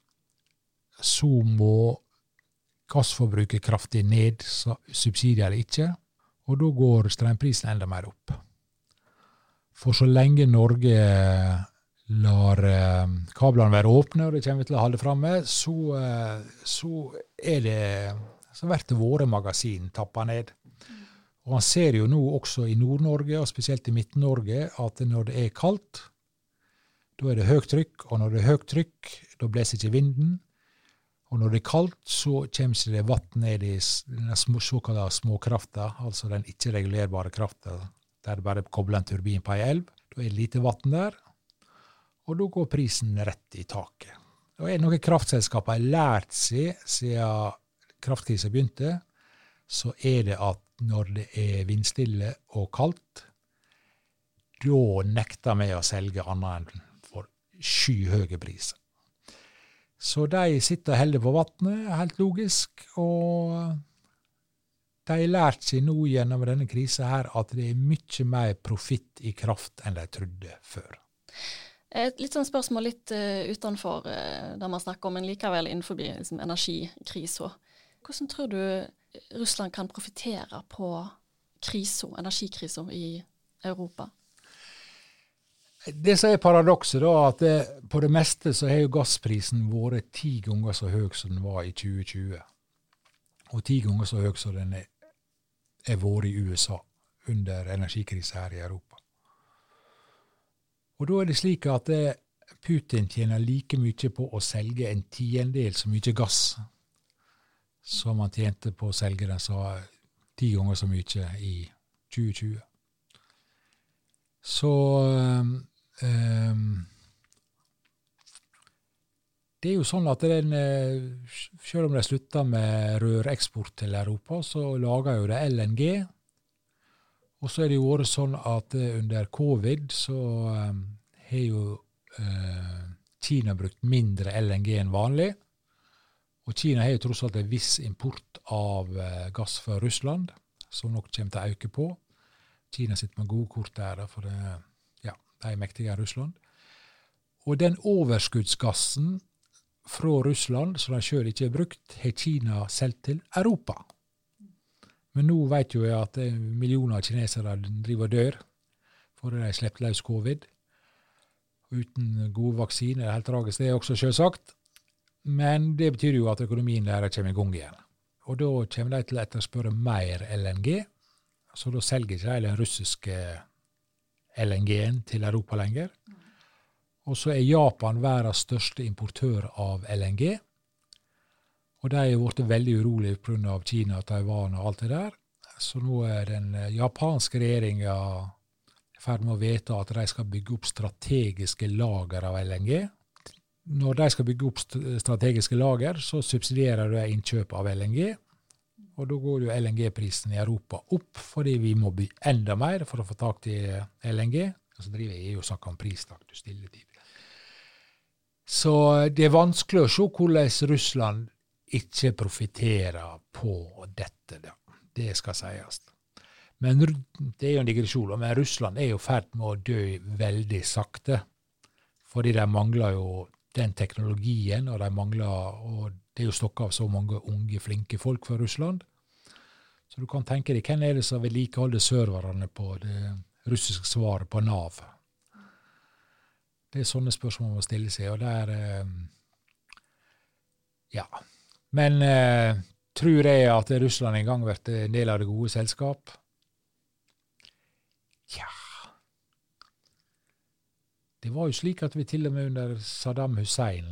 så må gassforbruket kraftig ned, subsidier ikke, og da går strømprisen enda mer opp. For så lenge Norge lar eh, kablene være åpne, og det kommer vi til å holde fram med, så, eh, så, er det, så blir våre magasin tappa ned. Og Man ser jo nå også i Nord-Norge, og spesielt i Midt-Norge, at når det er kaldt, da er det høyt trykk. Og når det er høyt trykk, da blåser ikke vinden. Og når det er kaldt, så kommer det vann ned i den såkalte småkrafta, altså den ikke-regulerbare krafta, der det bare kobler en turbin på ei elv. Da er det lite vann der, og da går prisen rett i taket. Og er det noe kraftselskapene har lært seg siden kraftkrisa begynte, så er det at når det er vindstille og kaldt, da nekter vi å selge annet enn for skyhøye priser. Så de sitter og på vannet, helt logisk. Og de har lært seg nå gjennom denne krisa at det er mye mer profitt i kraft enn de trodde før. Et litt sånn spørsmål litt uh, utenfor uh, det man snakker om, men likevel innenfor liksom, energikrisa. Hvordan tror du Russland kan profitere på krisa, energikrisa i Europa? Det som er paradokset, da, at det, på det meste så har jo gassprisen vært ti ganger så høy som den var i 2020. Og ti ganger så høy som den er vært i USA under energikrisa her i Europa. Og da er det slik at Putin tjener like mye på å selge en tiendedel så mye gass som han tjente på å selge den, så ti ganger så mye i 2020. Så um, Det er jo sånn at den, eh, selv om de slutta med røreksport til Europa, så lager jo de LNG. Og så er det jo vært sånn at eh, under covid så um, har jo uh, Kina brukt mindre LNG enn vanlig. Og Kina har jo tross alt en viss import av uh, gass fra Russland, som nok kommer til å øke på. Kina sitter med gode kort der, for det, ja, de er mektigere enn Russland. Og den overskuddsgassen fra Russland som de sjøl ikke har brukt, har Kina solgt til Europa. Men nå vet jo jeg at millioner av kinesere driver og dør fordi de slipper løs covid. Uten gode vaksiner. Det er helt tragisk, det er også selvsagt. Men det betyr jo at økonomien deres kommer i gang igjen. Og da kommer de til å etterspørre mer LNG. Så da selger ikke de den russiske LNG-en til Europa lenger. Og så er Japan verdens største importør av LNG. Og de er blitt veldig urolige pga. Kina, Taiwan og alt det der. Så nå er den japanske regjeringa i ferd med å vedta at de skal bygge opp strategiske lager av LNG. Når de skal bygge opp strategiske lager, så subsidierer de innkjøp av LNG. Og da går jo LNG-prisen i Europa opp, fordi vi må by enda mer for å få tak i LNG. Og så driver EU og snakker om pristak til stilletid. Så det er vanskelig å se hvordan Russland ikke profitterer på dette. Da. Det skal sies. Men det er jo en digresjon, men Russland er jo i ferd med å dø veldig sakte. Fordi de mangler jo den teknologien, og de mangler og det er jo stokka av så mange unge, flinke folk fra Russland. Så du kan tenke deg, hvem er det som vedlikeholder serverne på det russiske svaret på Nav? Det er sånne spørsmål man må stille seg, og det er eh, Ja. Men eh, tror jeg at Russland en gang blir en del av det gode selskap? Tja Det var jo slik at vi til og med under Saddam Hussein,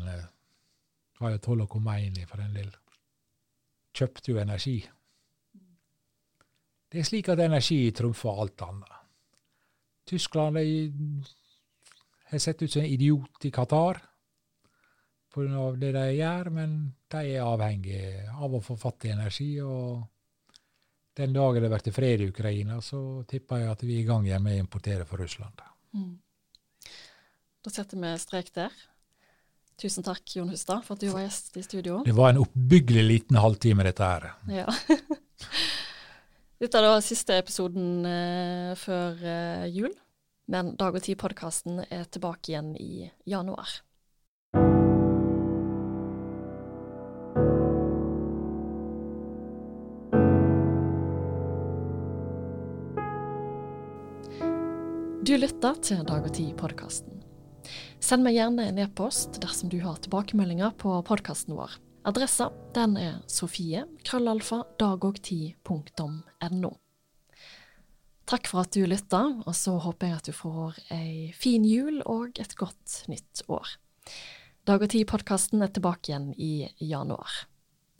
jo Tollo Khomeini for en del, kjøpte jo energi. Det er slik at energi trumfer alt annet. Tyskland har sett ut som en idiot i Qatar pga. det de gjør, men de er avhengige av å få fatt i energi. og den dagen det blir fred i Ukraina, så tipper jeg at vi er i gang igjen med å importere fra Russland. Mm. Da setter vi strek der. Tusen takk, Jon Hustad, for at du var gjest i studio. Det var en oppbyggelig liten halvtime, dette her. Ja. <laughs> dette er da siste episoden eh, før eh, jul, men Dag og Tid-podkasten er tilbake igjen i januar. Du lytter til Dag og Tid-podkasten. Send meg gjerne en e-post dersom du har tilbakemeldinger på podkasten vår. Adressa den er sofie krøllalfa dagogtid.no. Takk for at du lytta, og så håper jeg at du får ei fin jul og et godt nytt år. Dag og Tid-podkasten er tilbake igjen i januar.